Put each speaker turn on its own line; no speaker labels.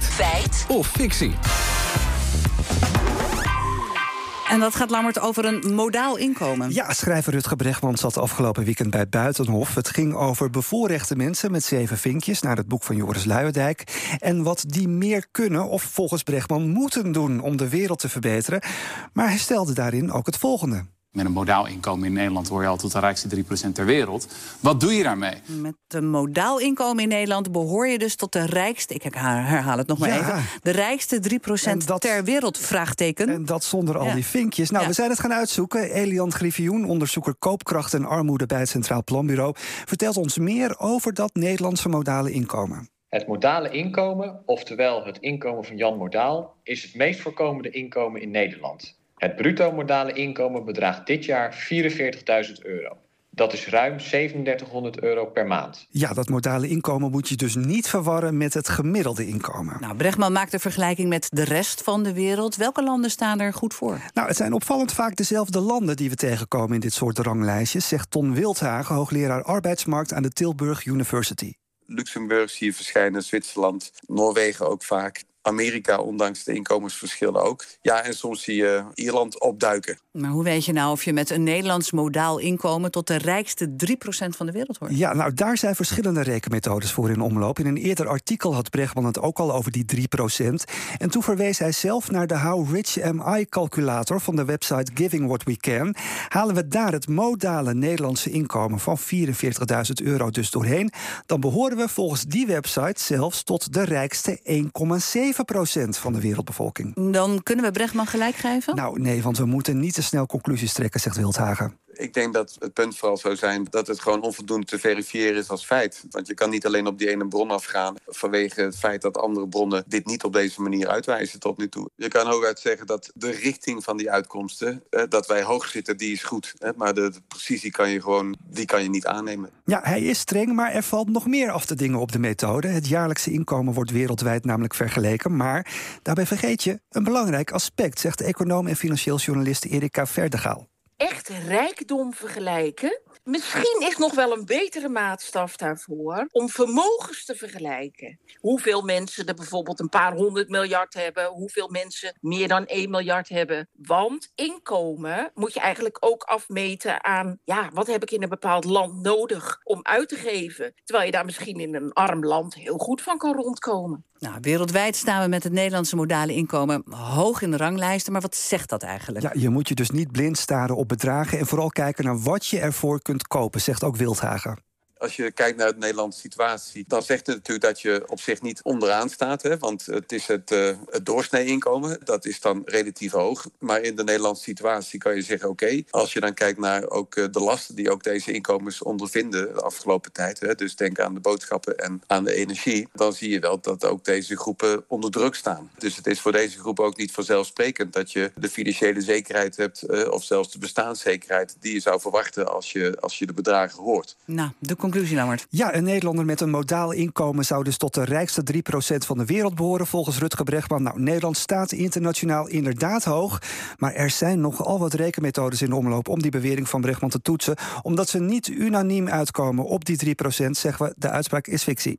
Feit.
Feit.
Of fictie.
En dat gaat lammerd over een modaal inkomen.
Ja, schrijver Rutger Bregman zat afgelopen weekend bij Buitenhof. Het ging over bevoorrechte mensen met zeven vinkjes... naar het boek van Joris Luijendijk. En wat die meer kunnen of volgens Bregman moeten doen... om de wereld te verbeteren. Maar hij stelde daarin ook het volgende.
Met een modaal inkomen in Nederland hoor je al tot de rijkste 3% ter wereld. Wat doe je daarmee?
Met een modaal inkomen in Nederland behoor je dus tot de rijkste... ik herhaal het nog maar
Ja.
even. De rijkste 3%
En dat-
ter wereld, vraagteken.
En dat zonder al
Ja.
die vinkjes. Nou,
Ja.
we zijn het gaan uitzoeken. Elian Griffioen, onderzoeker koopkracht en armoede... bij het Centraal Planbureau, vertelt ons meer over dat Nederlandse modale inkomen.
Het modale inkomen, oftewel het inkomen van Jan Modaal, is het meest voorkomende inkomen in Nederland. Het bruto modale inkomen bedraagt dit jaar 44.000 euro. Dat is ruim 3700 euro per maand.
Ja, dat modale inkomen moet je dus niet verwarren met het gemiddelde inkomen.
Nou, Bregman maakt een vergelijking met de rest van de wereld. Welke landen staan er goed voor?
Nou, het zijn opvallend vaak dezelfde landen die we tegenkomen in dit soort ranglijstjes, zegt Ton Wildhagen, hoogleraar arbeidsmarkt aan de Tilburg University.
Luxemburg zie je verschijnen, Zwitserland, Noorwegen ook vaak. Amerika, ondanks de inkomensverschillen ook. Ja, en soms zie je Ierland opduiken.
Maar hoe weet je nou of je met een Nederlands modaal inkomen... tot de rijkste 3% van de wereld hoort?
Ja, nou daar zijn verschillende rekenmethodes voor in omloop. In een eerder artikel had Bregman het ook al over die 3%. En toen verwees hij zelf naar de How Rich Am I-calculator van de website Giving What We Can. Halen we daar het modale Nederlandse inkomen van 44.000 euro dus doorheen, dan behoren we volgens die website zelfs tot de rijkste 1,7% van de wereldbevolking.
Dan kunnen we Bregman gelijk geven?
Nou nee, want we moeten niet te snel conclusies trekken, zegt Wildhagen.
Ik denk dat het punt vooral zou zijn dat het gewoon onvoldoende te verifiëren is als feit. Want je kan niet alleen op die ene bron afgaan vanwege het feit dat andere bronnen dit niet op deze manier uitwijzen tot nu toe. Je kan hooguit zeggen dat de richting van die uitkomsten, eh, dat wij hoog zitten, die is goed. Hè, maar de, de precisie kan je gewoon, die kan je niet aannemen.
Ja, hij is streng, maar er valt nog meer af te dingen op de methode. Het jaarlijkse inkomen wordt wereldwijd namelijk vergeleken. Maar daarbij vergeet je een belangrijk aspect, zegt de econoom en financieel journalist Erika Verdegaal.
Echt rijkdom vergelijken. Misschien is nog wel een betere maatstaf daarvoor om vermogens te vergelijken. Hoeveel mensen er bijvoorbeeld een paar honderd miljard hebben, hoeveel mensen meer dan 1 miljard hebben. Want inkomen moet je eigenlijk ook afmeten aan, ja, wat heb ik in een bepaald land nodig om uit te geven? Terwijl je daar misschien in een arm land heel goed van kan rondkomen.
Nou, wereldwijd staan we met het Nederlandse modale inkomen hoog in de ranglijsten. Maar wat zegt dat eigenlijk?
Ja, je moet je dus niet blind staren op bedragen en vooral kijken naar wat je ervoor kunt kopen, zegt ook Wildhagen.
Als je kijkt naar de Nederlandse situatie, dan zegt het natuurlijk dat je op zich niet onderaan staat. Hè? Want het is het, eh het doorsnee inkomen, dat is dan relatief hoog. Maar in de Nederlandse situatie kan je zeggen, oké, als je dan kijkt naar ook eh, de lasten die ook deze inkomens ondervinden de afgelopen tijd. Hè? Dus denk aan de boodschappen en aan de energie. Dan zie je wel dat ook deze groepen onder druk staan. Dus het is voor deze groepen ook niet vanzelfsprekend dat je de financiële zekerheid hebt, eh, of zelfs de bestaanszekerheid die je zou verwachten als je, als je de bedragen hoort.
Nou, de
Ja, een Nederlander met een modaal inkomen zou dus tot de rijkste 3% van de wereld behoren, volgens Rutger Bregman. Nou, Nederland staat internationaal inderdaad hoog, maar er zijn nogal wat rekenmethodes in de omloop om die bewering van Bregman te toetsen. Omdat ze niet unaniem uitkomen op die 3%, zeggen we de uitspraak is fictie.